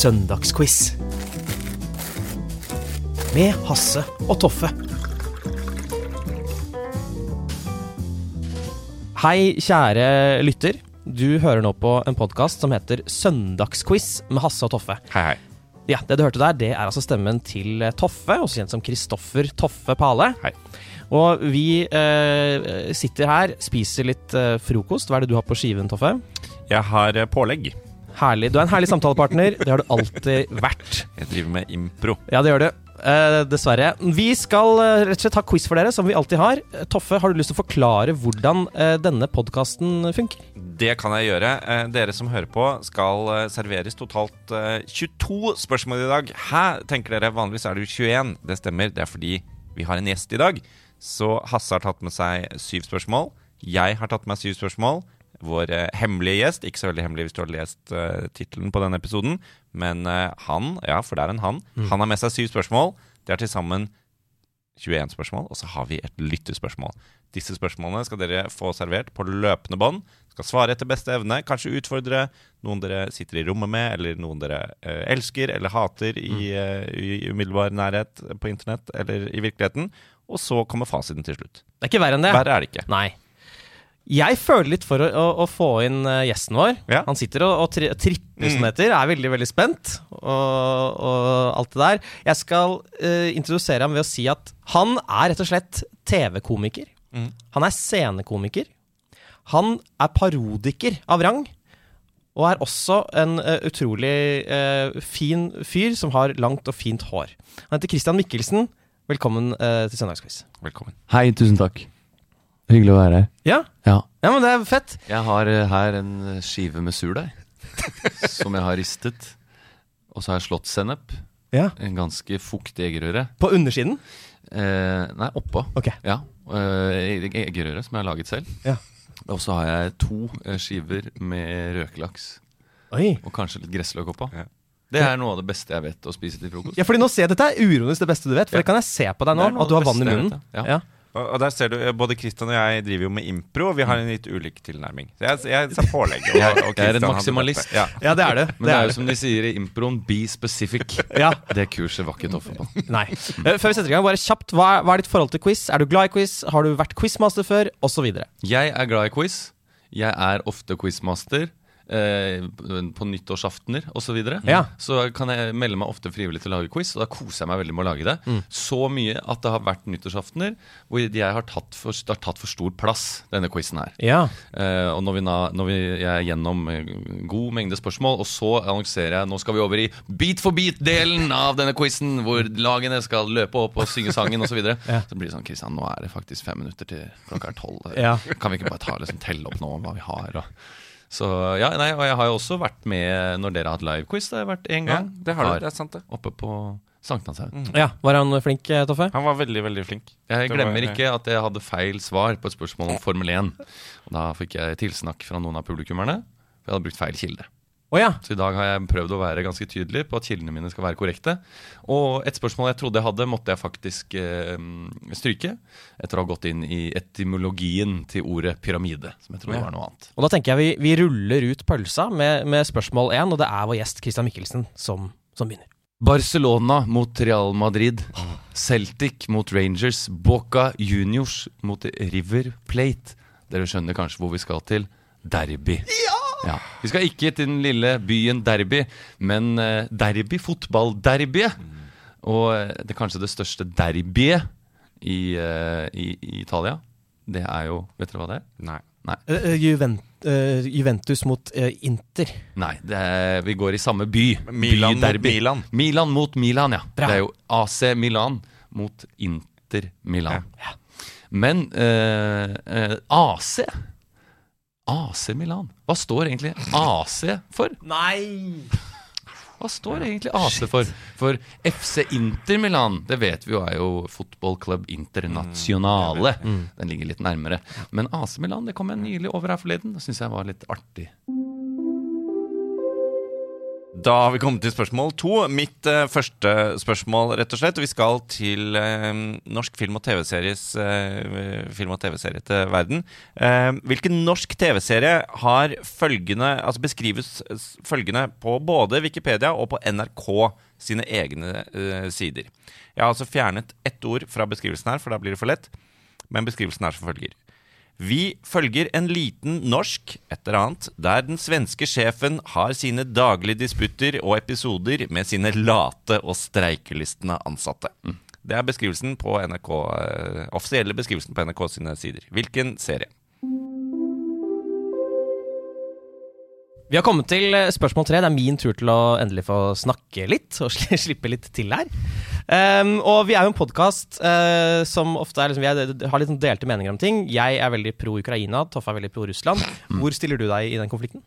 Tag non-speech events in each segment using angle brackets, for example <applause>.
Søndagsquiz. Med Hasse og Toffe. Hei, kjære lytter. Du hører nå på en podkast som heter Søndagsquiz med Hasse og Toffe. Hei, hei. Ja, Det du hørte der, det er altså stemmen til Toffe, også kjent som Kristoffer Toffe Pale. Hei. Og vi eh, sitter her, spiser litt eh, frokost. Hva er det du har på skiven, Toffe? Jeg har eh, pålegg. Herlig. Du er en herlig samtalepartner. Det har du alltid vært. Jeg driver med impro. Ja, det gjør du. Eh, dessverre. Vi skal eh, rett og slett ha quiz for dere, som vi alltid har. Eh, Toffe, har du lyst til å forklare hvordan eh, denne podkasten funker? Det kan jeg gjøre. Eh, dere som hører på, skal eh, serveres totalt eh, 22 spørsmål i dag. Hæ, tenker dere. Vanligvis er det jo 21. Det stemmer. Det er fordi vi har en gjest i dag. Så Hasse har tatt med seg syv spørsmål. Jeg har tatt med meg syv spørsmål. Vår eh, hemmelige gjest, ikke så veldig hemmelig hvis du har lest uh, tittelen på denne episoden, men uh, han, ja, for det er en han, han har med seg syv spørsmål. Det er til sammen 21 spørsmål, og så har vi et lyttespørsmål. Disse spørsmålene skal dere få servert på løpende bånd. Skal svare etter beste evne, kanskje utfordre noen dere sitter i rommet med, eller noen dere uh, elsker eller hater i, uh, i umiddelbar nærhet på internett eller i virkeligheten. Og så kommer fasiten til slutt. Det er ikke verre enn det. Verre er det ikke. Nei. Jeg føler litt for å, å, å få inn eh, gjesten vår. Ja. Han sitter og, og tri tripper, som det heter. Er veldig veldig spent og, og alt det der. Jeg skal uh, introdusere ham ved å si at han er rett og slett TV-komiker. Han er scenekomiker. Han er parodiker av rang. Og er også en uh, utrolig uh, fin fyr som har langt og fint hår. Han heter Christian Mikkelsen. Velkommen til Søndagsquiz. Velkommen. Hei, tusen takk. Hyggelig å være her. Ja, Ja. ja men det er fett. Jeg har eh, her en skive med surdeig som jeg har ristet. Og så har jeg slått sennep. Ja. En ganske fuktig eggerøre. På undersiden? Eh, nei, oppå. Ok. Ja. Eh, egg- eggerøre som jeg har laget selv. Ja. Og så har jeg to eh, skiver med røkelaks. Oi. Og kanskje litt gressløk oppå. Ja. Det er noe av det beste jeg vet å spise til frokost. Ja, fordi nå ser jeg Dette er uironisk det beste du vet, for Ja. det kan jeg se på deg nå. Det er noe At du har av det vann i beste jeg munnen. vet, ja. Ja. Og, der ser du, eh, Både Kristian og jeg driver jo med impro, og vi har en litt ulik tilnærming. Så jeg, jeg sa pålegg. Og, <laughs> og jeg er en maksimalist. Ja. ja, det er det. Men det er jo som de sier i improen, be specific. <laughs> Ja. Det kurset var ikke Toffe på. <laughs> Nei. Eh, Før vi setter i gang, bare kjapt. Hva er, hva er ditt forhold til quiz? Er du glad i quiz? Har du vært quizmaster før? Og så videre. Jeg er glad i quiz. Jeg er ofte quizmaster. Eh, på nyttårsaftener osv. Så, videre. Ja. så kan jeg melde meg ofte frivillig til å lage quiz, og da koser jeg meg veldig med å lage det. Mm. Så mye at det har vært nyttårsaftener hvor jeg har tatt for, har tatt for stor plass, denne quizen her. Ja. Eh, og når, vi når vi jeg er gjennom eh, god mengde spørsmål, og så annonserer jeg nå skal vi over i Beat for beat-delen av denne quizen, hvor lagene skal løpe opp og synge sangen osv. Så, videre. <laughs> Ja. så blir det sånn Kristian, nå er det faktisk fem minutter til klokka er tolv. Ja. Kan vi ikke bare ta liksom, telle opp nå hva vi har? Og. Så ja, nei, Og jeg har jo også vært med når dere har hatt livequiz. Det har jeg vært én ja, det har du. Det er sant, det. Oppe på Sankthanshaugen. ja. Var han flink, eh, Toffe? Han var veldig, veldig flink. Jeg glemmer var- ikke at jeg hadde feil svar på et spørsmål om Formel 1. Og da fikk jeg tilsnakk fra noen av publikummerne. For jeg hadde brukt feil kilde. Å ja. Så i dag har jeg prøvd å være ganske tydelig på at kildene mine skal være korrekte. Og et spørsmål jeg trodde jeg hadde, måtte jeg faktisk eh, stryke. Etter å ha gått inn i etymologien til ordet pyramide, som jeg tror Ja. var noe annet. Og da tenker jeg vi, vi ruller ut pølsa med, med spørsmål én, og det er vår gjest Christian Mikkelsen som, som begynner. Barcelona mot Real Madrid. Celtic mot Rangers. Boca Juniors mot River Plate. Dere skjønner kanskje hvor vi skal til. Derby. Ja! Vi skal ikke til den lille byen Derby, men eh, derby, fotballderbyet. Og eh, det kanskje det største derbyet i, eh, i, i Italia. Det er jo Vet dere hva det er? Nei. Nei. Eh, Juvent, uh, Juventus mot uh, Inter. Nei, det er, vi går i samme by. Milan mot Milan. Milan mot Milan, ja. Bra. Det er jo AC Milan mot Inter Milan. Men eh, eh, AC AC Milan. Hva står egentlig AC for? Nei! Hva står egentlig AC for? For FC Inter Milan, det vet vi jo er jo fotballklubb internasjonale. Den ligger litt nærmere. Men AC Milan det kom jeg nylig over her forleden. Det syns jeg var litt artig. Da har vi kommet til spørsmål to. Mitt uh, første spørsmål, rett og slett. Vi skal til uh, norsk film- og TV-series uh, Film- og TV-serie til verden. Hvilken norsk TV-serie har følgende Altså beskrives følgende på både Wikipedia og på NRK sine egne sider? Jeg har altså fjernet ett ord fra beskrivelsen her, for da blir det for lett. Men beskrivelsen er som følger. Vi følger en liten norsk et eller annet, der den svenske sjefen har sine daglige disputter og episoder med sine late og streikelystne ansatte. Det er beskrivelsen på NRK, eh, offisielle beskrivelsen på NRK sine sider. Hvilken serie? Vi har kommet til eh, spørsmål tre. Det er min tur til å endelig få snakke litt og <laughs> slippe litt til her. Um, og vi er jo en podkast som ofte er liksom, vi har litt sånn delte meninger om ting. Jeg er veldig pro Ukraina, Toffe er veldig pro Russland. Hvor stiller du deg i den konflikten?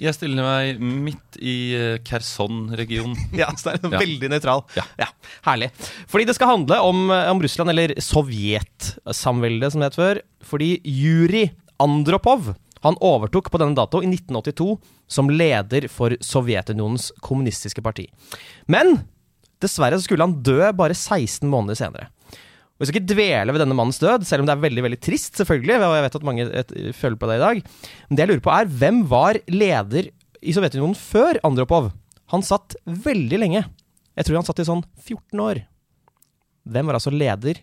Jeg stiller meg midt i eh, Kherson-regionen. <laughs> Ja, så det er Ja. veldig nøytral. Ja. Herlig. Fordi det skal handle om, eh, om Russland, eller Sovjetsamveldet som det het før. Fordi Juri Andropov han overtok på denne dato i 1982 som leder for Sovjetunionens kommunistiske parti. Men dessverre så skulle han dø bare 16 måneder senere. Og Vi skal ikke dvele ved denne mannens død, selv om det er veldig veldig trist. selvfølgelig, og jeg vet at mange føler på det i dag. Men det jeg lurer på er, hvem var leder i Sovjetunionen før Andropov? Han satt veldig lenge. Jeg tror han satt i sånn 14 år. Hvem var altså leder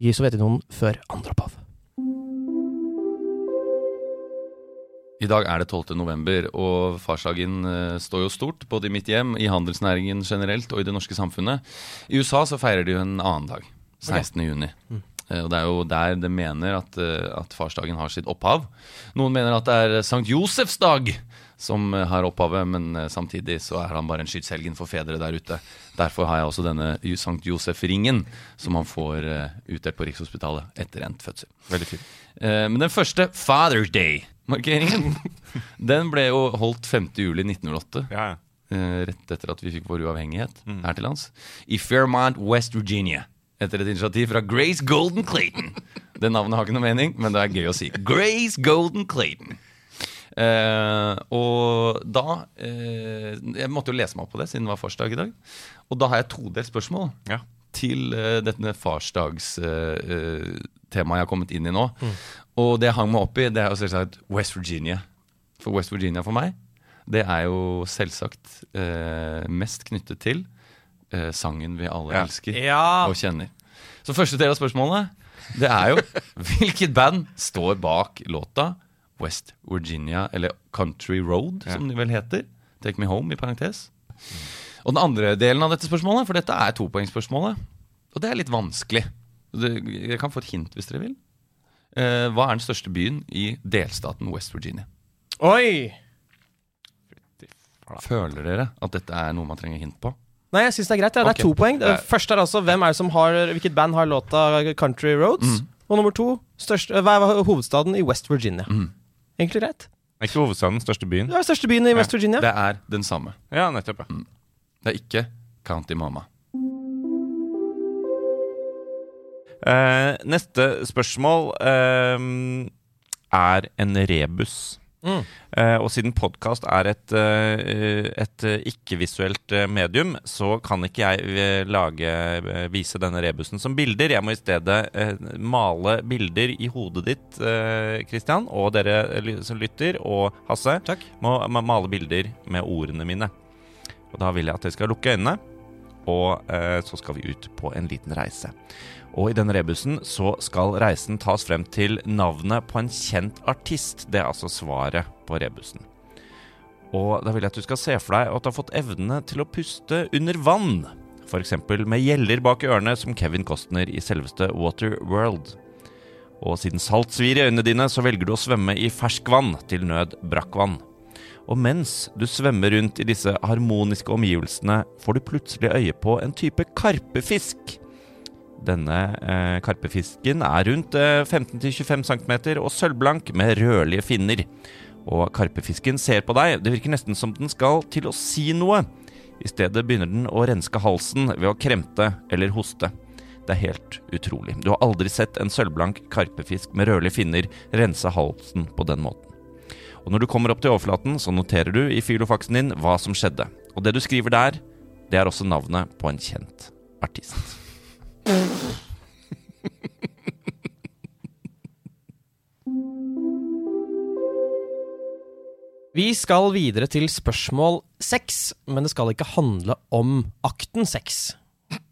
i Sovjetunionen før Andropov? I dag er det 12. november, og farsdagen eh, står jo stort, både i mitt hjem, i handelsnæringen generelt og i det norske samfunnet. I USA så feirer de jo en annen dag, 16. juni. Mm. Og det er jo der de mener at, eh, at farsdagen har sitt opphav. Noen mener at det er Sankt Josefs dag som eh, har opphavet, men eh, samtidig så er han bare en skytshelgen for fedre der ute. Derfor har jeg også denne Sankt Josef-ringen, som han får eh, utdelt på Rikshospitalet etter endt fødsel. Veldig fint. Eh, Men den første Father's Day-markeringen <laughs> Den ble jo holdt 5. juli 1908. Ja, ja. eh, Rett etter at vi fikk vår uavhengighet her til lands. I Fairmont, West Virginia. Etter et initiativ fra Grace Golden Clayton. <laughs> Det navnet har ikke noe mening, men det er gøy å si. Grace Golden Clayton. Eh, og da eh, Jeg måtte jo lese meg opp på det, siden det var farsdag i dag. Og da har jeg todelt spørsmål Ja. Til uh, dette farsdagstemaet jeg har kommet inn i nå. Og det jeg hang meg opp i, det er jo selvsagt West Virginia. For West Virginia for meg, det er jo selvsagt eh, mest knyttet til eh, sangen vi alle Ja. elsker Ja. og kjenner. Så første del av spørsmålet, det er jo <laughs> hvilket band står bak låta West Virginia, eller Country Road, som de vel heter. Take Me Home, i parentes. Og den andre delen av dette spørsmålet, for dette er topoengsspørsmålet, og det er litt vanskelig. Dere jeg kan få et hint hvis dere vil. Uh, hva er den største byen i delstaten West Virginia? Oi! Føler dere at dette er noe man trenger hint på? Nei, jeg syns det er greit. Ja. Det er to poeng. Det første er altså hvem er det som har Hvilket band har låta Country Roads? Og nummer to største, hva er hovedstaden i West Virginia? Egentlig greit. Er ikke hovedstaden den største byen? Det er største byen i West Virginia. Det er den samme. Ja, nettopp. ja. Det er ikke County Mama. Eh, neste spørsmål eh, er en rebus. Mm. Eh, og siden podkast er et, eh, et ikke-visuelt medium, så kan ikke jeg lage, vise denne rebusen som bilder. Jeg må i stedet male bilder i hodet ditt, Kristian Christian, og dere som lytter, og Hasse, Takk. må male bilder med ordene mine. Og da vil jeg at dere skal lukke øynene, og eh, så skal vi ut på en liten reise. Og i denne rebusen så skal reisen tas frem til navnet på en kjent artist. Det er altså svaret på rebusen. Og da vil jeg at du skal se for deg at du har fått evnene til å puste under vann. F.eks. med gjeller bak ørene som Kevin Costner i selveste Waterworld. Og siden salt svir i øynene dine, så velger du å svømme i ferskvann, til nød brakkvann. Og mens du svømmer rundt i disse harmoniske omgivelsene, får du plutselig øye på en type karpefisk. Denne eh, karpefisken er rundt eh, 15-25 cm og sølvblank med rødlige finner. Og karpefisken ser på deg. Det virker nesten som den skal til å si noe. I stedet begynner den å renske halsen ved å kremte eller hoste. Det er helt utrolig. Du har aldri sett en sølvblank karpefisk med rødlige finner rense halsen på den måten. Og når du kommer opp til overflaten, så noterer du i filofaksen din hva som skjedde. Og det du skriver der, det er også navnet på en kjent artist. <laughs> Vi skal videre til spørsmål seks, men det skal ikke handle om akten seks.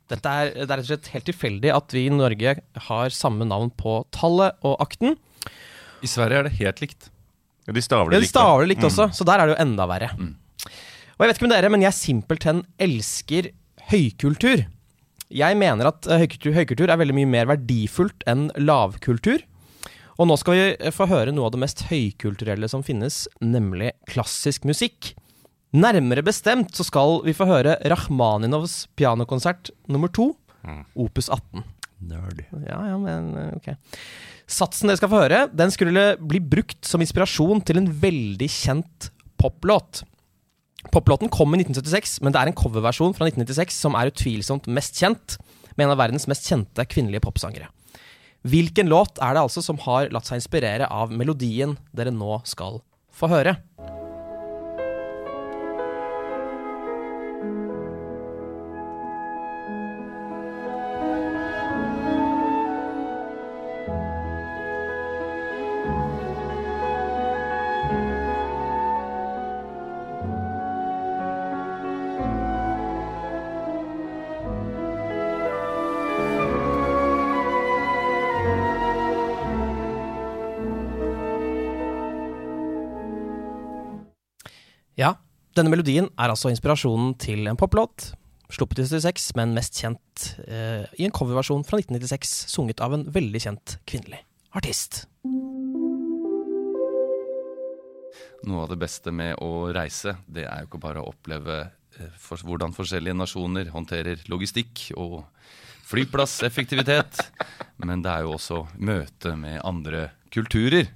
Dette er, det er rett og slett helt tilfeldig at vi i Norge har samme navn på tallet og akten. I Sverige er det helt likt. Ja, de Ja, de likt. da. staver det likt også, så der er det jo enda verre. Og jeg vet ikke med dere, men jeg simpelthen elsker høykultur. Jeg mener at eh, høykultur, høykultur er veldig mye mer verdifullt enn lavkultur. Og nå skal vi eh, få høre noe av det mest høykulturelle som finnes, nemlig klassisk musikk. Nærmere bestemt så skal vi få høre Rakhmaninovs pianokonsert nummer to, opus 18. Nerd. Ja, ja, men eh, ok. Satsen dere skal få høre, den skulle bli brukt som inspirasjon til en veldig kjent poplåt. Poplåten kom i 1976, men det er en coverversjon fra 1996 som er utvilsomt mest kjent, med en av verdens mest kjente kvinnelige popsangere. Hvilken låt er det altså som har latt seg inspirere av melodien dere nå skal få høre? Denne melodien er altså inspirasjonen til en poplåt, sluppet i 76, men mest kjent eh, i en coverversjon fra 1996, sunget av en veldig kjent kvinnelig artist. Noe av det beste med å reise, det er jo ikke bare å oppleve eh, for, hvordan forskjellige nasjoner håndterer logistikk og flyplasseffektivitet, <laughs> men det er jo også møte med andre kulturer.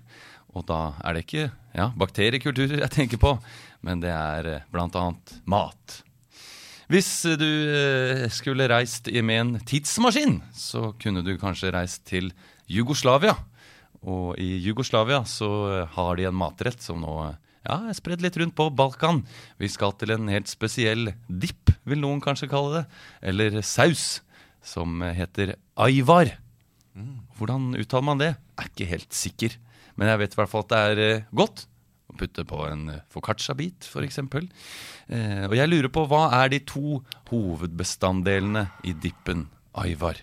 Og da er det ikke ja, bakteriekulturer jeg tenker på, men det er bl.a. blant annet mat. Hvis eh, du eh, skulle reist i- med en tidsmaskin, så kunne du kanskje reist til Jugoslavia. Og i Jugoslavia så eh, har de en matrett som nå eh, ja, er spredd litt rundt på Balkan. Vi skal til en helt spesiell dipp, vil noen kanskje kalle det. Eller saus, som eh, heter aivar. Hvordan uttaler man det? Er ikke helt sikker. Men jeg vet i hvert fall at det er eh, godt. Putte på en eh, foccaccia-bit, f.eks. Eh, og jeg lurer på hva er de to hovedbestanddelene i dippen aivar?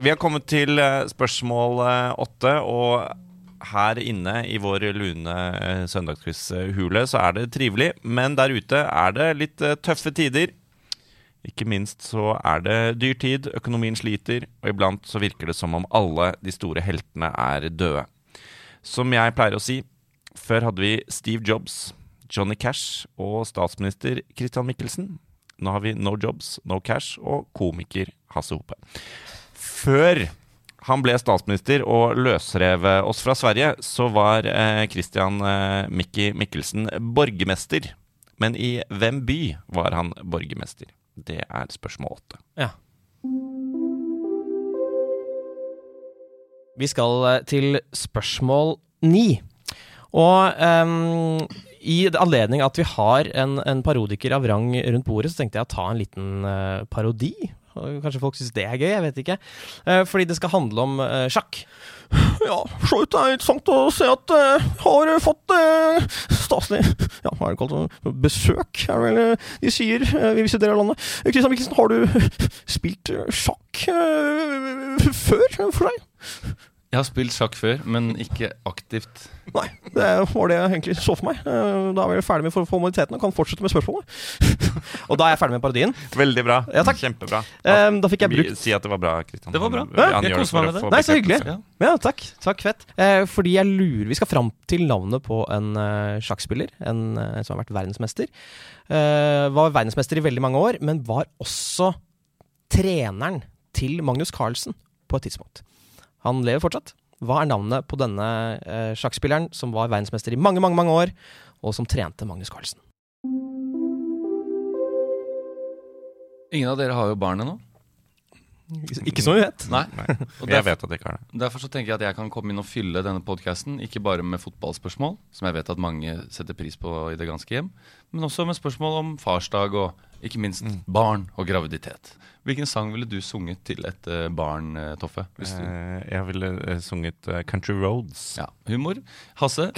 Vi har kommet til eh, spørsmål eh, åtte, og her inne i vår lune søndagsquiz-hule så er det trivelig. Men der ute er det litt tøffe tider. Ikke minst så er det dyrtid, økonomien sliter, og iblant så virker det som om alle de store heltene er døde. Som jeg pleier å si, før hadde vi Steve Jobs, Johnny Cash og statsminister Christian Michelsen. Nå har vi No Jobs, No Cash og komiker Hasse Hope. Før han ble statsminister og løsrev oss fra Sverige, så var eh, Christian eh, Mikki Mikkelsen borgermester. Men i hvem by var han borgermester? Det er spørsmål åtte. Ja. Vi skal eh, til spørsmål ni. Og um, i anledning at vi har en, en parodiker av rang rundt bordet, så tenkte jeg å ta en liten uh, parodi. Kanskje folk syns det er gøy, jeg vet ikke. Uh, fordi det skal handle om uh, sjakk. Ja, se ut. det er interessant å se at jeg har fått uh, staselig Ja, hva er det kalt? Besøk, er det vel uh, de sier i visse deler av landet. Kristian Mikkelsen, har du spilt sjakk før for deg? Jeg har spilt sjakk før, men ikke aktivt. Nei, det var det jeg egentlig så for meg. Eh, Da er vi ferdig med for- formalitetene og kan fortsette med spørsmålet. <laughs> og da er jeg ferdig med parodien. Veldig bra. Ja, takk. Kjempebra. Eh, Da fikk jeg brukt Si at det var bra, Kristian. Det var bra. Ja, jeg koser meg med det. Nei, så hyggelig. Ja, takk. Takk, fett. Eh, fordi jeg lurer Vi skal fram til navnet på en sjakkspiller. En som har vært verdensmester. Eh, var verdensmester i veldig mange år, men var også treneren til Magnus Carlsen på et tidspunkt. Han lever fortsatt. Hva er navnet på denne eh, sjakkspilleren som var verdensmester i mange, mange, mange år, og som trente Magnus Carlsen? Ingen av dere har jo barn ennå. Ikke som vi vet. Nei. Nei, Derfor, jeg vet at det ikke er det. derfor så tenker jeg at jeg kan komme inn og fylle denne podkasten, ikke bare med fotballspørsmål, som jeg vet at mange setter pris på i det ganske hjem, men også med spørsmål om farsdag og ikke minst barn og graviditet. Hvilken sang ville du sunget til et eh, barn, eh, Toffe? Hvis du, Eh, Jeg ville eh, sunget Country Roads. ja, humor. Hasse?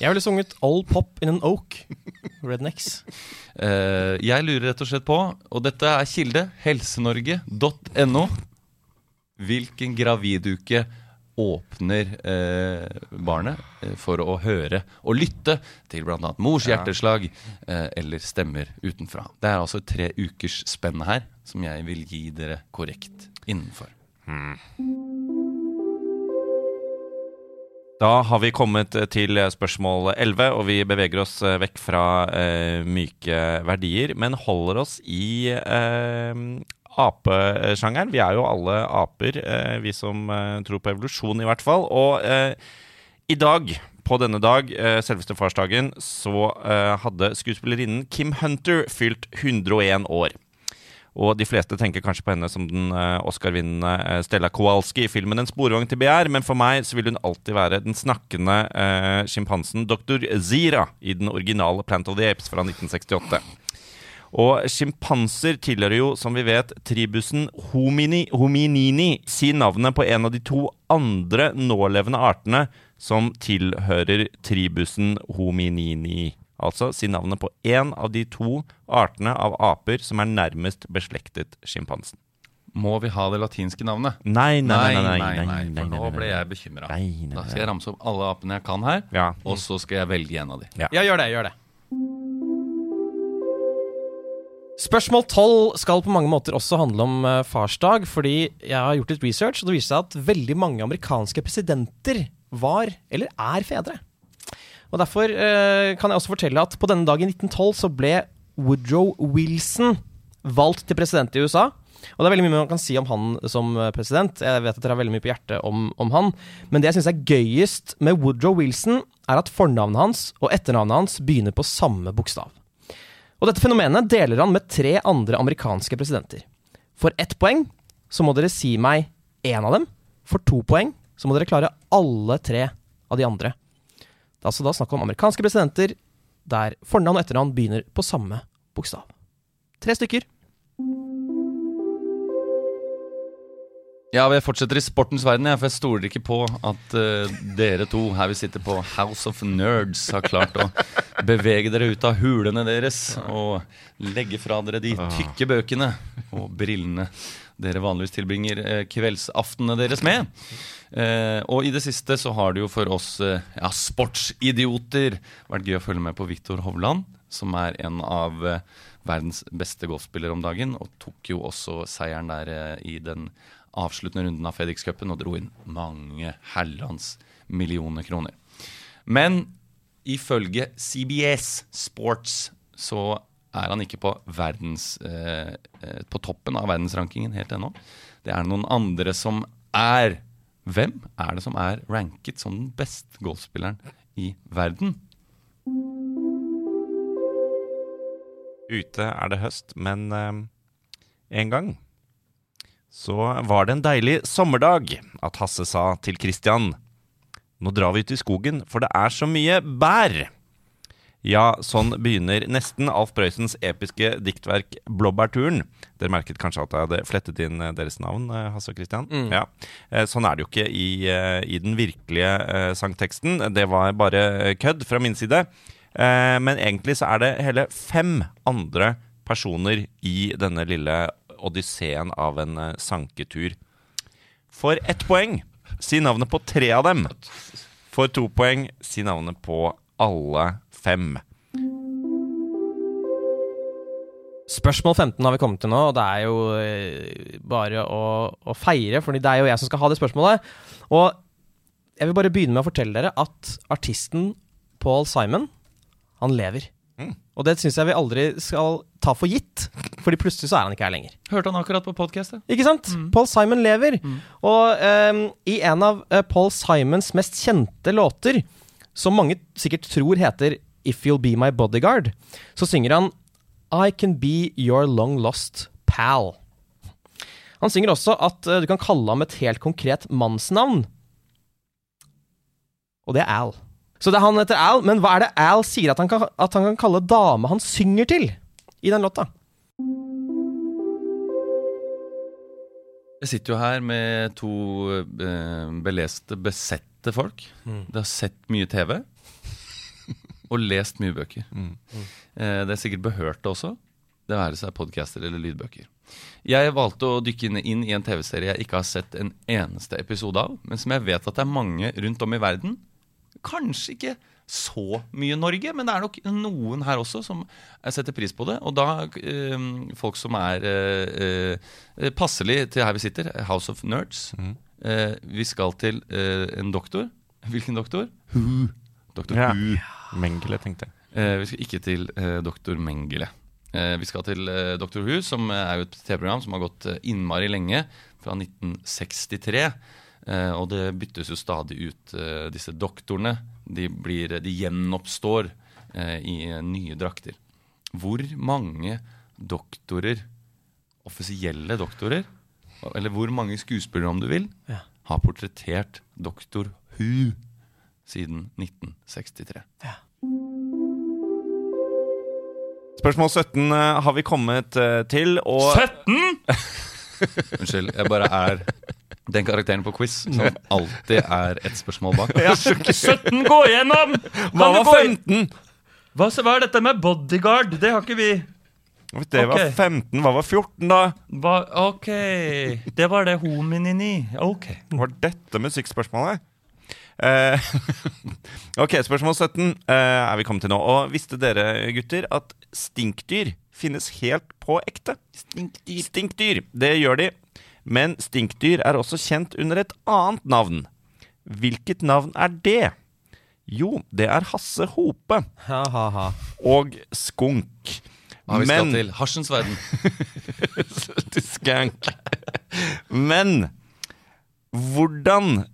Jeg ville sunget All Pop in an Oak. Rednecks. Uh, jeg lurer rett og slett på, og dette er kilde, helsenorge.no. Hvilken graviduke åpner eh, barnet eh, for å høre og lytte til bl.a. mors hjerteslag eh, eller stemmer utenfra? Det er altså tre ukers spenn her som jeg vil gi dere korrekt innenfor. Da har vi kommet eh, til spørsmål 11, og vi beveger oss eh, vekk fra eh, myke verdier, men holder oss i eh, apesjangeren. Vi er jo alle aper, eh, vi som eh, tror på evolusjon i hvert fall. Og eh, i dag, på denne dag, eh, selveste farsdagen, så eh, hadde skuespillerinnen Kim Hunter fylt 101 år. Og de fleste tenker kanskje på henne som den eh, Oscar-vinnende eh, Stella Kowalski i filmen 'En sporvogn til begjær', men for meg så vil hun alltid være den snakkende eh, sjimpansen dr. Zira i den originale Plant of the Apes fra 1968. Og sjimpanser tilhører jo, som vi vet, tribusen homini, hominini. Si navnet på en av de to andre nålevende artene som tilhører tribusen hominini. Altså si navnet på én av de to artene av aper som er nærmest beslektet sjimpansen. Må vi ha det latinske navnet? Nei, nei, nei. nei, nei, nei, nei, for nå ble jeg bekymra. Da skal jeg ramse opp alle apene jeg kan her, Ja. og så skal jeg velge en av de. Ja, gjør det. Gjør det. Spørsmål 12 skal på mange måter også handle om eh, farsdag, fordi jeg har gjort litt research, og det viser seg at veldig mange amerikanske presidenter var eller er fedre. Og Derfor eh, kan jeg også fortelle at på denne dagen i 1912 så ble Woodrow Wilson valgt til president i USA. Og det er veldig mye man kan si om han som eh, president. Jeg vet at dere har veldig mye på hjertet om, om han. Men det jeg syns er gøyest med Woodrow Wilson, er at fornavnet hans og etternavnet hans begynner på samme bokstav. Og dette fenomenet deler han med tre andre amerikanske presidenter. For ett poeng så må dere si meg én av dem. For to poeng så må dere klare alle tre av de andre. Det er altså da snakk om amerikanske presidenter der fornavn og etternavn begynner på samme bokstav. Tre stykker. Ja, jeg fortsetter i sportens verden, for jeg stoler ikke på at uh, dere to her vi sitter på House of Nerds har klart å bevege dere ut av hulene deres og legge fra dere de tykke bøkene og brillene dere vanligvis tilbringer eh, kveldsaftene deres med. Eh, og i det siste så har det jo for oss eh, ja, sportsidioter vært gøy å følge med på Viktor Hovland, som er en av verdens beste golfspillere om dagen, og tok jo også seieren der i den avsluttende runden av FedEx-cupen og dro inn mange herlands millioner kroner. Men ifølge CBS Sports så er han ikke på, verdens, eh, eh, på toppen av verdensrankingen helt ennå. Det er noen andre som er Hvem er det som er ranket som den beste golfspilleren i verden? Ute er det høst, men eh, en gang så var det en deilig sommerdag at Hasse sa til Christian Nå drar vi ut i skogen, for det er så mye bær. Ja, sånn begynner nesten Alf Prøysens episke diktverk 'Blåbærturen'. Dere merket kanskje at jeg hadde flettet inn eh, deres navn, eh, Hasse og Christian? Ja. Eh, Sånn er det jo ikke i, i den virkelige sangteksten. Det var bare kødd fra min side. Men egentlig så er det hele fem andre personer i denne lille odysseen av en sanketur. For ett poeng Si navnet på tre av dem. For to poeng. Si navnet på alle fem. Spørsmål 15 har vi kommet til nå, og det er jo eh, bare å, å feire, fordi det er jo jeg som skal ha det spørsmålet. Og jeg vil bare begynne med å fortelle dere at artisten Paul Simon, han lever. Mm. Og det syns jeg vi aldri skal ta for gitt, fordi plutselig så er han ikke her lenger. Hørte han akkurat på podkastet? Ikke sant? Paul Simon lever. Og um, i en av eh, Paul Simons mest kjente låter, som mange sikkert tror heter If You'll Be My Bodyguard, så synger han I Can Be Your Long Lost Pal. Han synger også at eh, du kan kalle ham et helt konkret mannsnavn. Og det er Al. Så det er han heter Al, men hva er det Al sier at han kan, at han kan kalle dame han synger til i den låta? Jeg sitter jo her med to eh, beleste, besette folk. De har sett mye TV. Og lest mye bøker. Eh, det er sikkert behørt det også. Det være seg podcaster eller lydbøker. Jeg valgte å dykke inn, i en TV-serie jeg ikke har sett en eneste episode av, men som jeg vet at det er mange rundt om i verden. Kanskje ikke så mye Norge, men det er nok noen her også som setter pris på det. Og da eh, folk som er eh, eh, passelig til her vi sitter, House of Nerds. Eh, vi skal til eh, en doktor. Hvilken doktor? Hu. Doktor Ja. Hu. Mengele, tenkte jeg. Eh, vi skal ikke til eh, doktor Mengele. Eh, vi skal til eh, Doktor Who, som er jo et TV-program som har gått eh, innmari lenge, fra 1963. Eh, og det byttes jo stadig ut eh, disse doktorene. De, blir, de gjenoppstår eh, i eh, nye drakter. Hvor mange doktorer, offisielle doktorer, eller hvor mange skuespillere om du vil, Ja. har portrettert Doktor Who siden 1963? Spørsmål 17 eh, har vi kommet eh, til, og 17! <laughs> Unnskyld, jeg bare er den karakteren på quiz som alltid er ett spørsmål bak. 17, gå igjennom! Hva var 15? Hva, hva er dette med bodyguard? Det har ikke vi. Det var Ok. 15. Hva var 14, da? Hva, ok, det var det hominini. Ok. Var dette musikkspørsmålet? Eh, <laughs> ok, spørsmål 17 eh, er vi kommet til nå. Og visste dere, gutter, at stinkdyr finnes helt på ekte? Stinkdyr. Stinkdyr, det gjør de. Men stinkdyr er også kjent under et annet navn. Hvilket navn er det? Jo, det er Hasse Hope Ha-ha-ha. og Skunk. Hva vi skal Men- til? Hasjens verden. <laughs> til skank. Men hvordan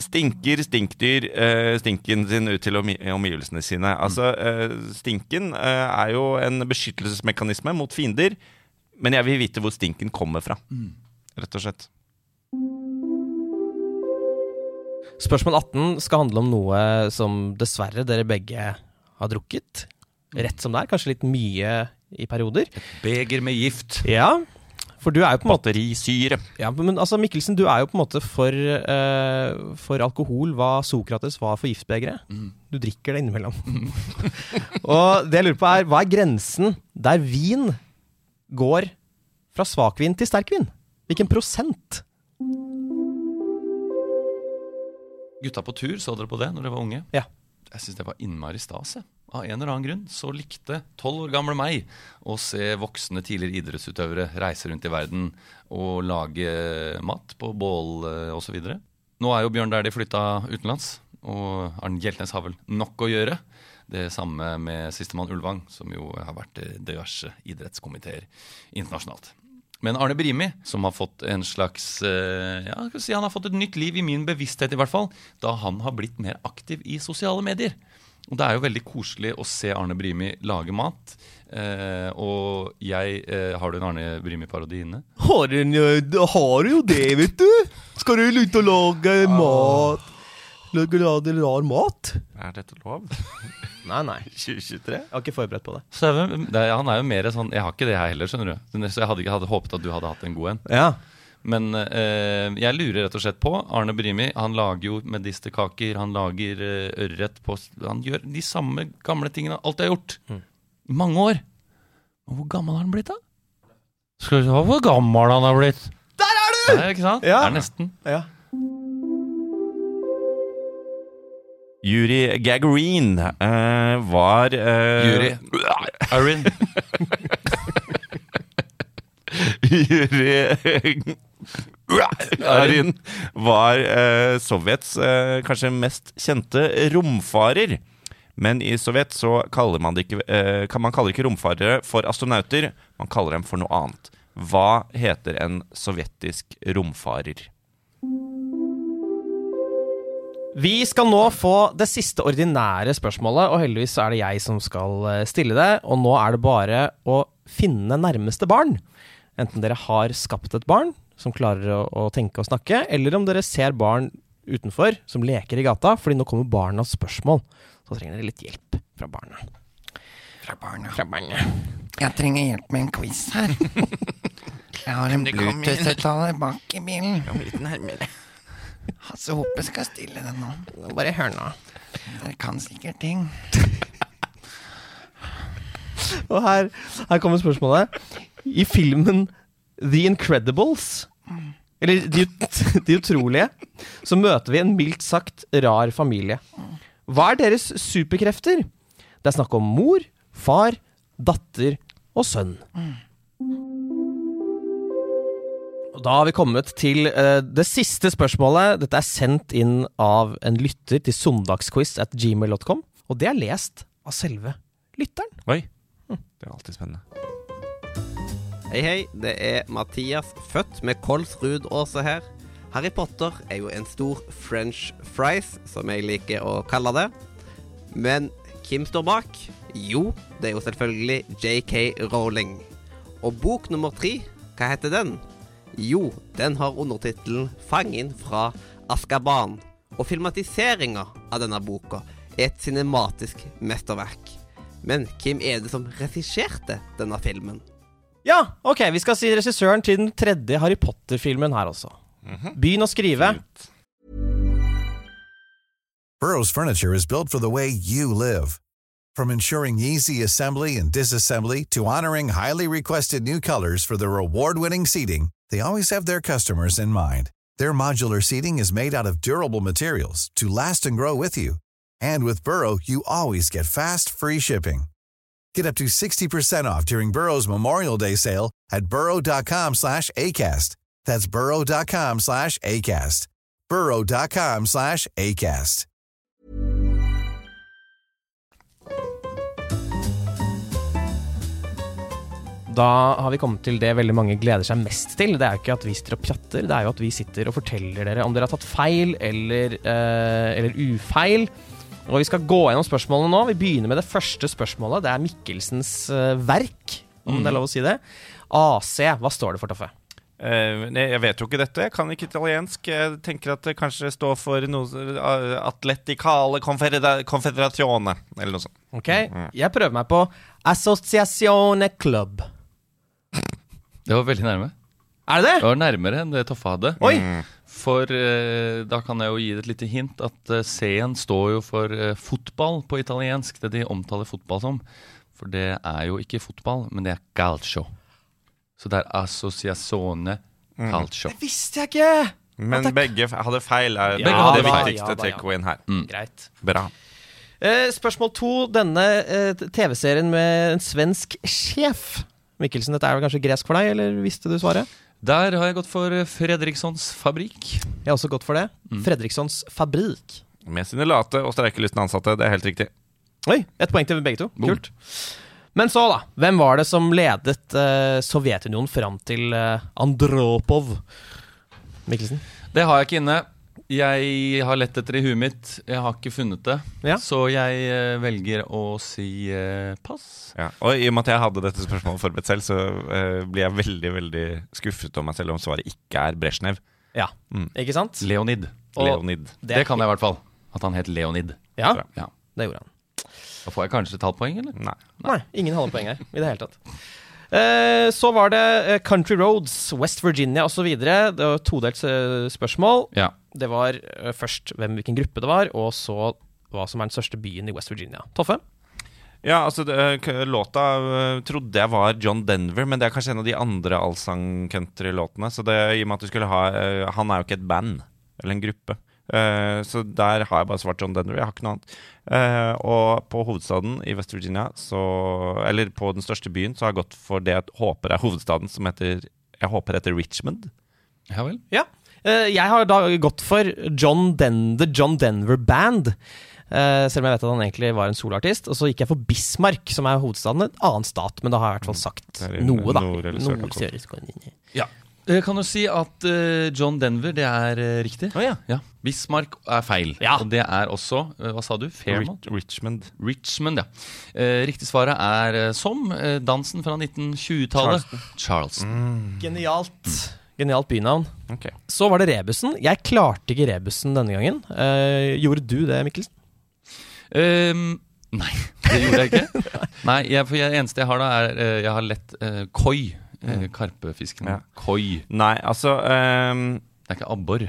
stinker stinkdyr eh, stinken sin ut til omgivelsene sine? Altså, eh, Stinken eh, er jo en beskyttelsesmekanisme mot fiender, men jeg vil vite hvor stinken kommer fra. Rett og slett. Spørsmål 18 skal handle om noe som dessverre dere begge har drukket. Rett som det er. Kanskje litt mye i perioder. Beger med gift. Ja, for du er jo på en måte Batterisyre. ja, Men altså, Mikkelsen, du er jo på en måte for, uh, for alkohol hva Sokrates var for giftbegeret. Du drikker det innimellom. <laughs> Og det jeg lurer på er, hva er grensen der vin går fra svakvin til sterkvin? Hvilken prosent? Gutta på tur, så dere på det når dere var unge? Ja. Jeg syns det var innmari stas. jeg. Av en eller annen grunn så likte tolv år gamle meg å se voksne tidligere idrettsutøvere reise rundt i verden og lage mat på bål eh, osv. Nå er jo Bjørn der de flytta utenlands, og Arne Hjeltnes har vel nok å gjøre. Det samme med sistemann Ulvang, som jo har vært i diverse idrettskomiteer internasjonalt. Men Arne Brimi, som har fått en slags eh, Ja, si han har fått et nytt liv i min bevissthet, i hvert fall, da han har blitt mer aktiv i sosiale medier. Og det er jo veldig koselig å se Arne Brimi lage mat. Eh, og jeg eh, Har du en Arne Brimi-parodi inne? Har du jo det, vet du? Skal du ut og lage mat? Lage rar mat? Er dette lov? <laughs> Nei, nei. 2023? Jeg har ikke forberedt på det. Så det, han er jo mer sånn Jeg har ikke det her heller, skjønner du. Så jeg hadde ikke hadde håpet at du hadde hatt en god en. Ja. Men eh, jeg lurer rett og slett på Arne Brimi han lager jo medisterkaker, han lager eh, ørret på Han gjør de samme gamle tingene han alltid har gjort. Mm. mange år. Men hvor gammel har han blitt, da? Skal vi se hvor gammel han har blitt. Der er du! Ja, ikke sant? Ja. Det er nesten. Ja. Yuri Gagarin uh, var Jury Yuri. Arin. Yuri Arin var eh, Sovjets eh, kanskje mest kjente romfarer. Men i Sovjet så kaller man ikke eh, kan Man kaller ikke romfarere for astronauter, man kaller dem for noe annet. Hva heter en sovjetisk romfarer? Vi skal nå få det siste ordinære spørsmålet, og heldigvis er det jeg som skal eh, stille det. Og nå er det bare å finne nærmeste barn. Enten dere har skapt et barn som klarer å, å tenke og snakke, eller om dere ser barn utenfor som leker i gata, fordi nå kommer barnas spørsmål. Så trenger dere litt hjelp fra barna. Fra barna. Fra barna. Jeg trenger hjelp med en quiz her. <laughs> Jeg har en Bluetooth-høyttaler bak i bilen. Kom litt nærmere. Hasse Hope skal stille den nå. Bare hør nå. Dere kan sikkert ting. <laughs> Og her, her kommer spørsmålet. I filmen The Incredibles, eller De, <laughs> de utrolige, så møter vi en mildt sagt rar familie. Hva er deres superkrefter? Det er snakk om mor, far, datter og sønn. Da har vi kommet til uh, det siste spørsmålet. Dette er sendt inn av en lytter til søndagsquiz at gmail.com. Og det er lest av selve lytteren. Oi. Det er alltid spennende. Hei, hei. Det er Mathias, født med Kolsrud Aase her. Harry Potter er jo en stor french fries, som jeg liker å kalle det. Men hvem står bak? Jo, det er jo selvfølgelig JK Rowling. Og bok nummer tre, hva heter den? Jo, den har undertittelen 'Fangen fra Askaban'. Og filmatiseringa av denne boka er et cinematisk mesterverk. Men hvem er det som regisserte denne filmen? Ja, ok, vi skal si regissøren til den tredje Harry Potter-filmen her også. Begynn å skrive. Burrow's furniture is built for the way you live. From ensuring easy assembly and disassembly to honoring highly requested new colors for their award-winning seating, they always have their customers in mind. Their modular seating is made out of durable materials to last and grow with you. And with Burrow, you always get fast, free shipping. Get up to 60% off during Burrow's Memorial Day sale at burrow.com slash ACAST. That's burrow.com slash ACAST. burrow.com slash ACAST. Da har vi kommet til det veldig mange gleder seg mest til. Det er jo ikke at vi sitter og pjatter, det er jo at vi sitter og forteller dere om dere har tatt feil eller, uh, eller ufeil. Og vi skal gå gjennom spørsmålene nå. Vi begynner med det første spørsmålet. Det er Mikkelsens eh, verk, om det er lov å si det. AC, hva står det for, Toffe? Uh, jeg vet jo ikke dette. Jeg kan ikke italiensk. Jeg tenker at det kanskje står for noe uh, Atleticale Confederatione, Confederazione, eller noe sånt. Ok, Jeg prøver meg på Associazione Club. Det var veldig nærme. Er det Det det? var nærmere enn det Toffe hadde. Oi! For eh, da kan jeg jo gi det et lite hint at eh, C-en står jo for eh, fotball på italiensk. Det de omtaler fotball som. For det er jo ikke fotball, men det er calcio. Så det er associazione calcio. Det visste jeg ikke! Men At det- begge f- hadde feil. Er Ja det da, viktigste ja da, ja. takeawayen her. Greit. Bra. Eh, spørsmål to. Denne eh, TV-serien med en svensk sjef. Mikkelsen, dette er vel kanskje gresk for deg, eller visste du svaret? Der har jeg gått for Fredrikssons fabrikk. Jeg har også gått for det. Fredrikssons Fabrik. Med sine late og streikelystne ansatte. Det er helt riktig. Oi, ett poeng til begge to. Boom. Kult. Men så, da. Hvem var det som ledet uh, Sovjetunionen fram til uh, Andropov? Mikkelsen? Det har jeg ikke inne. Jeg har lett etter det i huet mitt. Jeg har ikke funnet det. Ja. Så jeg uh, velger å si uh, pass. Ja. Og i og med at jeg hadde dette spørsmålet forberedt selv, så uh, blir jeg veldig veldig skuffet om meg selv om svaret ikke er Brezjnev. Ja, Mm. ikke sant? Leonid. Leonid. Det, kan jeg i hvert fall. At han het Leonid. Ja, Ja. det gjorde han. Da får jeg kanskje et halvt poeng, eller? Nei. Nei, ingen halve poeng her i det hele tatt. Eh, så var det Country Roads, West Virginia osv. Det var todelt spørsmål. Ja. Det var eh, først hvem, hvilken gruppe det var, og så hva som er den største byen i West Virginia. Toffe? Ja, altså Låta øh, trodde jeg var John Denver, men det er kanskje en av de andre allsang-country-låtene. Så det, i og med at du skulle ha Han er jo ikke et band eller en gruppe. Eh, så der har jeg bare svart John Denver. Jeg har ikke noe annet. Eh, og på hovedstaden i West Virginia, så, eller på den største byen, så har jeg gått for det jeg håper er hovedstaden, som heter Jeg håper heter Richmond. Ja vel. Ja. Eh, jeg har da gått for John Den The John Denver Band. Eh, selv om jeg vet at han egentlig var en soloartist. Og så gikk jeg for Bismarck, som er hovedstaden. En annen stat, men da har jeg i hvert fall sagt Det er noe, da. nord-. Ja. Eh, Kan du si at John Denver, det er riktig? Oh, ja. Ja. Bismarck er feil. Ja. Og det er også Hva sa du? Fairmont? Richmond. Richmond, ja. Eh, riktig svaret er som dansen fra 1920-tallet. Charleston. Genialt. Genialt bynavn. Okay. Så var det rebusen. Jeg klarte ikke rebusen denne gangen. Eh, gjorde du det, Mikkelsen? Um, nei, det gjorde jeg ikke. <laughs> Nei, jeg, for jeg, eneste jeg har da, er uh, Jeg har lett uh, koi. Uh, karpefisken. Ja. Koi. Nei, altså um, Det er ikke abbor.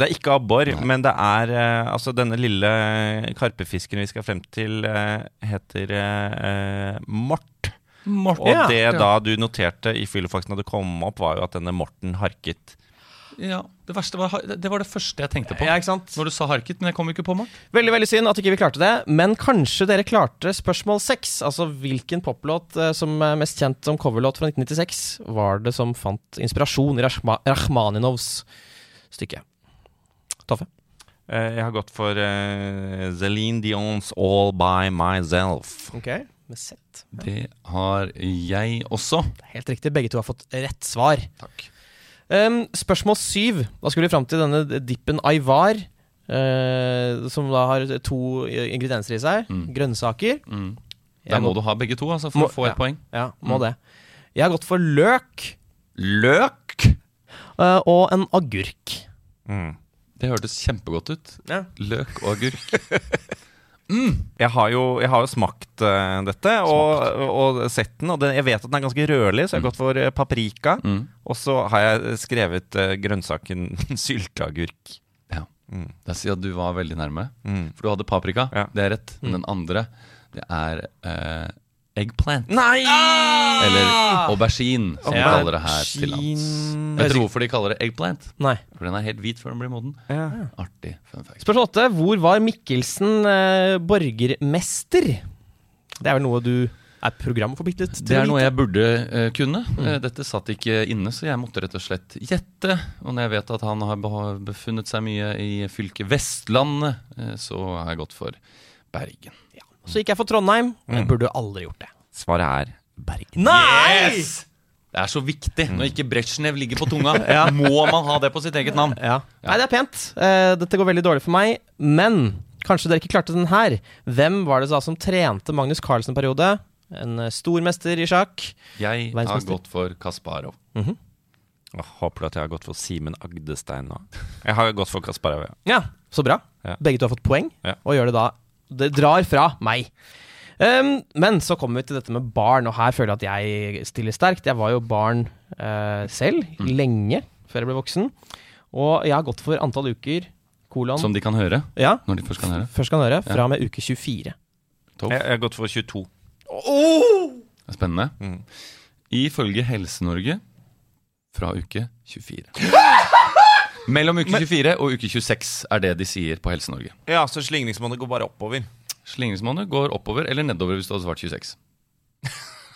Det er ikke abbor, men det er uh, Altså, denne lille karpefisken vi skal frem til, uh, heter eh, mort. Og Ja. det da du noterte i fyllefaksen da du kom opp, var jo at denne morten harket. Ja, det verste var Det var det første jeg tenkte på. Ja, ikke sant? Når du sa harket, men jeg kom ikke på meg Veldig veldig synd at ikke vi klarte det, men kanskje dere klarte spørsmål seks. Altså hvilken poplåt eh, som er mest kjent som coverlåt fra 1996 var det som fant inspirasjon i Rachma Rachmaninovs stykke? Toffe? Eh, jeg har gått for uh, Celine Dion's All By Myself. Ok, med Z. Det har jeg også. Helt riktig, begge to har fått rett svar. Takk. Um, spørsmål syv. Da skulle vi fram til denne dippen Aivar. Uh, som da har to ingredienser i seg. Mm. Grønnsaker. Mm. Der må må, du ha begge to altså, for Må- å få et ja. poeng. Ja, må Mm. det. Jeg har gått for løk Løk! Uh, og en agurk. Mm. Det hørtes kjempegodt ut. Ja. Løk og agurk. <laughs> Jeg har jo, jeg har jo smakt uh, dette og, og sett den, og den, jeg vet at den er ganske rødlig, så jeg har gått for eh, paprika. Mm. Og så har jeg skrevet uh, grønnsaken <laughs> sylteagurk. Ja. Mm. Da sier jeg at du var veldig nærme. Mm. For du hadde paprika. Ja. Det er rett. Men den andre, det er eh, eggplant. Nei! Eller aubergine, som de Ja. kaller det her til lands. Vet dere hvorfor de kaller det eggplant? Nei. For den er helt hvit før den blir moden. Ja. Artig fun fact. Spørsmål åtte. Hvor var Mikkelsen eh, borgermester? Det er vel noe du er programforpliktet til Det er noe jeg burde uh, kunne. Eh, dette satt ikke inne, så jeg måtte rett og slett gjette. Og når jeg vet at han har befunnet seg mye i fylket Vestlandet, uh, så har jeg gått for Bergen. Så gikk jeg for Trondheim. Jeg burde aldri gjort det. Svaret er Bergen. Nei! Det er så viktig når ikke Brezjnev ligger på tunga. <laughs> Må man ha det på sitt eget navn? Ja. Nei, det er pent. Uh, dette går veldig dårlig for meg. Men kanskje dere ikke klarte den her. Hvem var det da som trente Magnus Carlsen en periode? En stormester stor mester i sjakk. Jeg har gått for Kasparov. Jeg håper du at jeg har gått for Simen Agdestein nå? Jeg har gått for Kasparov. ja. Ja, så bra. Ja. Begge to har fått poeng, Ja. og gjør det da Det drar fra meg. Um, men så kommer vi til dette med barn, og her føler jeg at jeg stiller sterkt. Jeg var jo barn uh, selv, Mm. lenge før jeg ble voksen. Og jeg har gått for antall uker, kolon Som de kan høre Ja, når de først kan høre. først kan høre, fra og med uke 24. Topp. Jeg, jeg har gått for 22. Det er Spennende. Mm. Ifølge Helse-Norge fra uke 24. <laughs> Mellom uke 24 og uke 26 er det de sier på Helse-Norge. Ja, så slingringsmonnet går bare oppover. Slingringsmonnet går oppover eller nedover hvis du hadde svart 26.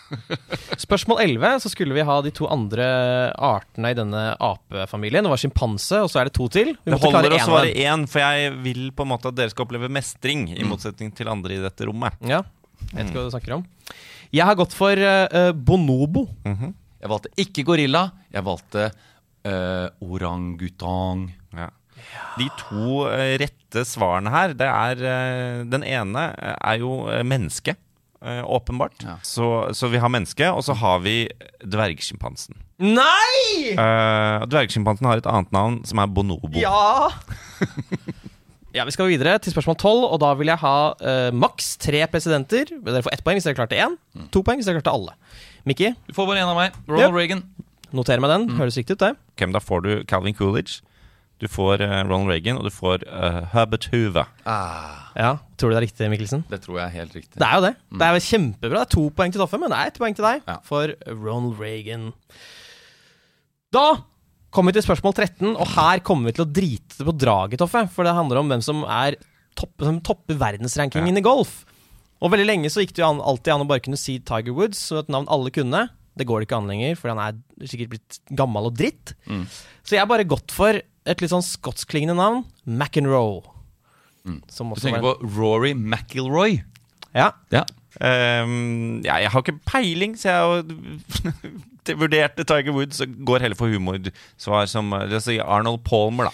<laughs> Spørsmål 11, så skulle vi ha de to andre artene i denne apefamilien. Det var sjimpanse, og så er det to til. Vi Det holder å svare én, for jeg vil på en måte at dere skal oppleve mestring, i motsetning til andre i dette rommet. Ja, jeg vet ikke hva du snakker om. Jeg har gått for uh, bonobo. Jeg valgte ikke gorilla, jeg valgte uh, orangutang. Ja. De to eh, rette svarene her, det er eh, Den ene er jo menneske, åpenbart. Ja. Så, så vi har menneske, og så har vi dvergsjimpansen. Nei! Uh, dvergsjimpansen har et annet navn, som er bonobo. Ja! <laughs> ja, Vi skal videre til spørsmål 12, og da vil jeg ha uh, maks tre presidenter. Dere får ett poeng hvis dere klarte én. To poeng hvis dere klarte alle. Mikki, Du får bare én av meg. Ronald yep. Reagan. Noter meg den. Høres riktig ut, det. Okay, da får du Calvin Coolidge, du får eh, Ronald Reagan, og du får uh, Herbert Hoover. Ja, Tror du det er riktig, Mikkelsen? Det tror jeg er helt riktig. Det er jo det. Det er kjempebra. Det er to poeng til Toffe, men det er ett poeng til deg Ja. for Ronald Reagan. Da kommer vi til spørsmål 13, og her kommer vi til å drite på draget, Toffe. For det handler om hvem som er topp, som topper verdensrankingen i golf. Og veldig lenge så gikk det jo an, alltid an å bare kunne si Tiger Woods, og et navn alle kunne. Det går det ikke an lenger, for han er sikkert blitt gammel og dritt. Mm. Så jeg har bare gått for et litt sånn skotskklingende navn. McEnroe. Som Du tenker var- på Rory McIlroy. Ja. Ja. Um, ja, jeg har ikke peiling, så jeg har <laughs> vurdert Tiger Woods og går heller for humorsvar som si Arnold Palmer, da.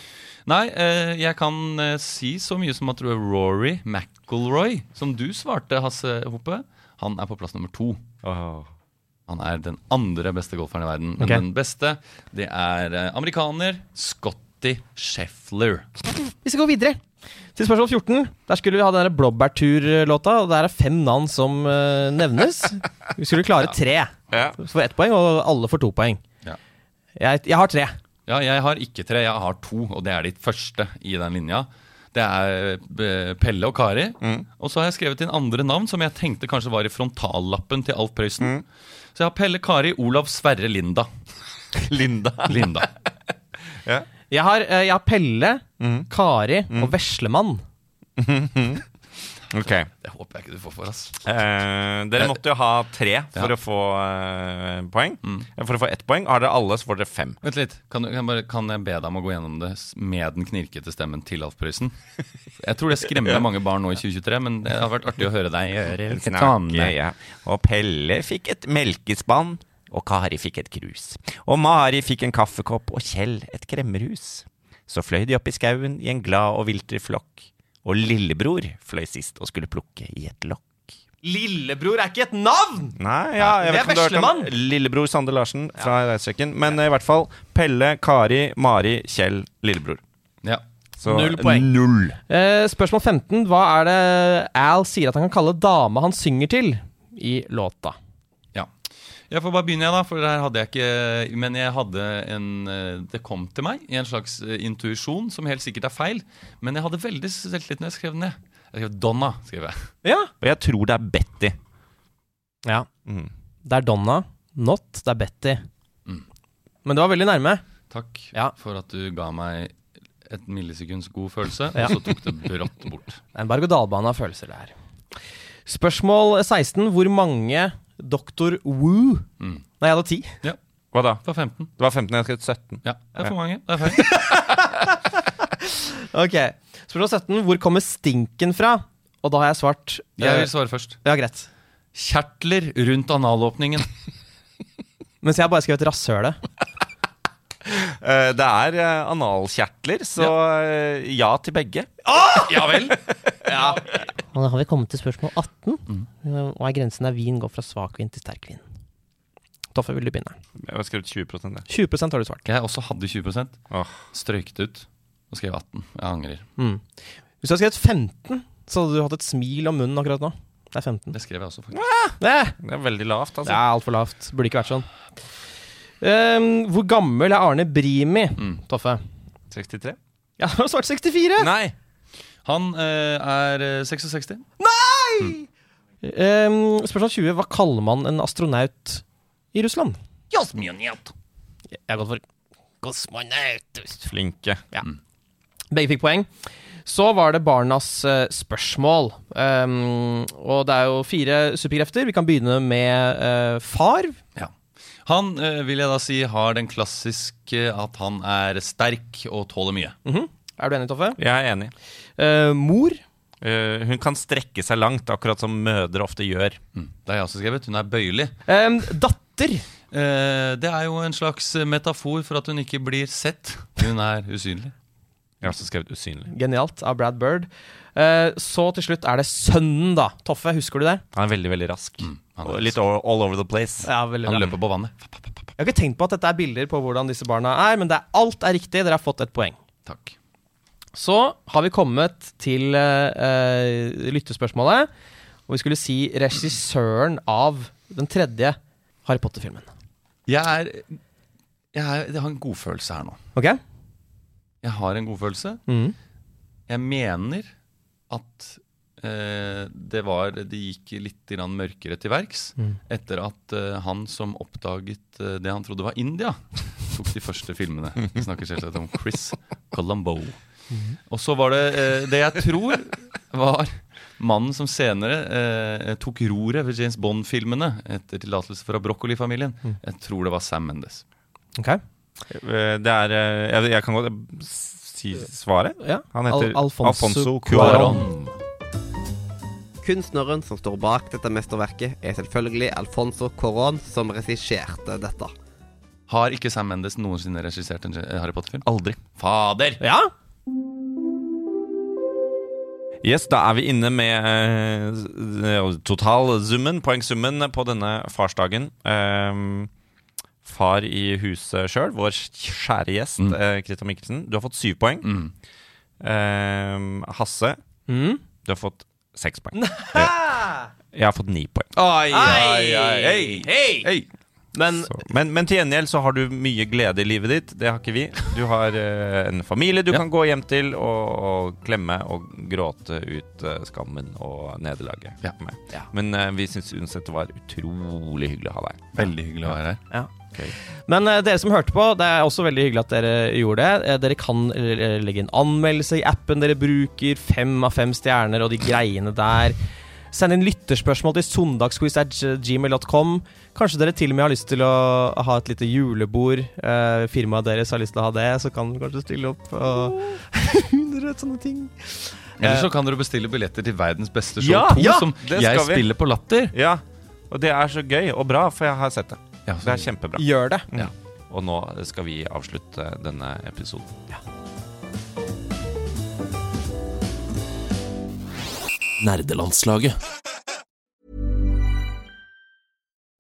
Nei, eh, jeg kan eh, si så mye som at du er Rory McIlroy, som du svarte, Hasse Hoppe. Han er på plass nummer to. Han er den andre beste golferen i verden. Men okay. den beste, det er eh, amerikaner Scotty Scheffler. Vi skal gå videre til spørsmål 14. Der skulle vi ha den Blåbærtur-låta, og der er fem navn som uh, nevnes. Vi skulle klare <laughs> tre. Ja. For ett poeng, og alle får to poeng. Ja. Jeg, jeg har tre. Ja, jeg har ikke tre, jeg har to, og det er ditt første i den linja. Det er eh, Pelle og Kari. Og så har jeg skrevet inn andre navn som jeg tenkte kanskje var i frontallappen til Alf Prøysen. Så jeg har Pelle, Kari, Olav, Sverre, Linda. Linda. Linda. Jeg har, eh, jeg har Pelle, Kari og Veslemann. Ok. Det håper jeg ikke du får for, ass. Eh, dere måtte jo ha tre for Ja. å få eh, poeng. For å få ett poeng. Har dere alle, så får dere fem. Vent litt, kan, du, kan, jeg bare, kan jeg be deg om å gå gjennom det med den knirkete stemmen til Alf Prøysen? Jeg tror det skremmer <laughs> mange barn nå i 2023, men det har vært artig å høre deg gjøre. Snakke, ja. Og Pelle fikk et melkespann, og Kari fikk et krus. Og Mari fikk en kaffekopp, og Kjell et kremmerhus. Så fløy de opp i skauen i en glad og vilter flokk. Og lillebror fløy sist og skulle plukke i et lokk. Lillebror er ikke et navn! Nei, ja, jeg det vet er hørt om Veslemann. Lillebror Sander Larsen fra Reiserekken. Men ja. i hvert fall Pelle, Kari, Mari, Kjell, lillebror. Ja. Så Null poeng. Null. Eh, spørsmål 15. Hva er det Al sier at han kan kalle dama han synger til i låta? Ja. Jeg får bare begynne, jeg, da. For her hadde jeg ikke Men jeg hadde en eh, Det kom til meg i en slags eh, intuisjon, som helt sikkert er feil. Men jeg hadde veldig selvtillit når jeg skrev den ned. Jeg skrev Donna. skrev jeg. Ja. Og jeg tror det er Betty. ja. Mm. Det er Donna. Not. Det er Betty. Mm. Men det var veldig nærme. Takk Ja. for at du ga meg et millisekunds god følelse, Ja. og så tok det brått bort. Det er en berg-og-dal-bane av følelser, det her. Spørsmål 16. Hvor mange Dr. Woo Mm. Nei, jeg hadde ti. Hva da? Det var 15. Det var 15, jeg skrev 17. Ja, det er for mange. Det er feil. <laughs> Ok. Spørsmål 17. Hvor kommer stinken fra? Og da har jeg svart Jeg eh, vil svare først. Ja, greit. Kjertler rundt analåpningen. <laughs> Mens jeg bare skrev et Eh, det er eh, analkjertler, så eh, ja til begge. Ja vel? <laughs> Og da har vi kommet til spørsmål 18. Hva er grensen der vin går fra svak vin til sterk vin? Toffe, vil du begynne? Jeg har skrevet 20 det. 20% har du svart. Jeg også hadde 20% Strøyket ut og skrev 18. Jeg angrer. Mm. Hvis du hadde skrevet 15, så hadde du hatt et smil om munnen akkurat nå. Det er 15. Det skrev jeg også, faktisk. Ja, Det er veldig lavt, det altså. er altfor lavt. Burde ikke vært sånn. Ehm, hvor gammel er Arne Brimi, Mm. Toffe? 63? Ja, du har svart 64! Nei! Han uh, er eh, 66. Um, spørsmål 20. Hva kaller man en astronaut i Russland? Jeg har gått for kosmonaut. Flinke. Begge fikk poeng. Så var det barnas eh, spørsmål. Um, og det er jo fire superkrefter. Vi kan begynne med uh, far. Han eh, vil jeg da si har den klassiske at han er sterk og tåler mye. Er du enig, Toffe? Jeg er enig. Uh, mor. Uh, hun kan strekke seg langt, akkurat som mødre ofte gjør. Mm. Det har jeg også skrevet. Hun er bøyelig. Um, datter. Uh, det er jo en slags metafor for at hun ikke blir sett. Hun er usynlig. Jeg har også skrevet usynlig. Genialt av Brad Bird. Eh, så til slutt er det sønnen, da. Toffe, husker du det? Han er veldig, veldig rask. han er litt all, all over the place. Ja, Han løper på vannet. Jeg har ikke tenkt på at dette er bilder på hvordan disse barna er, men det er, alt er riktig. Dere har fått et poeng. Takk. Så har vi kommet til eh, eh, lyttespørsmålet. Og vi skulle si regissøren av den tredje Harry Potter-filmen. Jeg er jeg, er, jeg har en godfølelse her nå. Ok? Jeg har en godfølelse. Mm. Jeg mener at eh, det var Det gikk litt mørkere til verks Mm. etter at eh, han som oppdaget eh, det han trodde var India, <laughs> tok de første filmene. Vi snakker selvsagt om Chris Colombo. Og så var det eh, det jeg tror var mannen som senere eh, tok roret ved James Bond-filmene etter tillatelse fra Broccoli-familien. Jeg tror det var Sam Mendes. Ok. Eh, Det er eh, Jeg, jeg kan godt si svaret. Ja. Han heter Al- Alfonso Alfonso Cuarón. Cuarón. Kunstneren som står bak dette mesterverket, er selvfølgelig Alfonso Cuaron, som regisserte dette. Har ikke Sam Mendes noensinne regissert en Harry Potter-film? Aldri. Fader! Ja? Yes, da er vi inne med uh, totalsummen, poengsummen, på denne farsdagen. Ehm, far i huset sjøl, vår kjære gjest, Mm. eh, Krita Mikkelsen. Du har fått syv poeng. Mm. Ehm, Hasse, Mm. du har fått seks poeng. <laughs> Jeg, jeg har fått ni poeng. Oi, oi, oi, oi. Men men, men til gjengjeld så har du mye glede i livet ditt. Det har ikke vi. Du har uh, en familie du Ja. kan gå hjem til og, og klemme og gråte ut uh, skammen og nederlaget. Ja. Ja. Men uh, vi syns uansett det var utrolig hyggelig å ha deg. Veldig hyggelig å være her. Men uh, dere som hørte på, det er også veldig hyggelig at dere gjorde det. Uh, dere kan eh, legge en anmeldelse i appen dere bruker. Fem av fem stjerner og de greiene der. Send inn lytterspørsmål til søndagsquiz.gmail.com. Kanskje dere til og med har lyst til å ha et lite julebord. Eh, firmaet deres har lyst til å ha det, så kan dere kanskje stille opp. Og <laughs> hundre sånne ting. Eller så kan dere bestille billetter til verdens beste show Ja, 2, ja, som jeg vi. spiller på Latter. Ja, og det er så gøy og bra, for jeg har sett det. Ja, Det er kjempebra. Gjør det. Mm. Og nå skal vi avslutte denne episoden. Nerdelandslaget.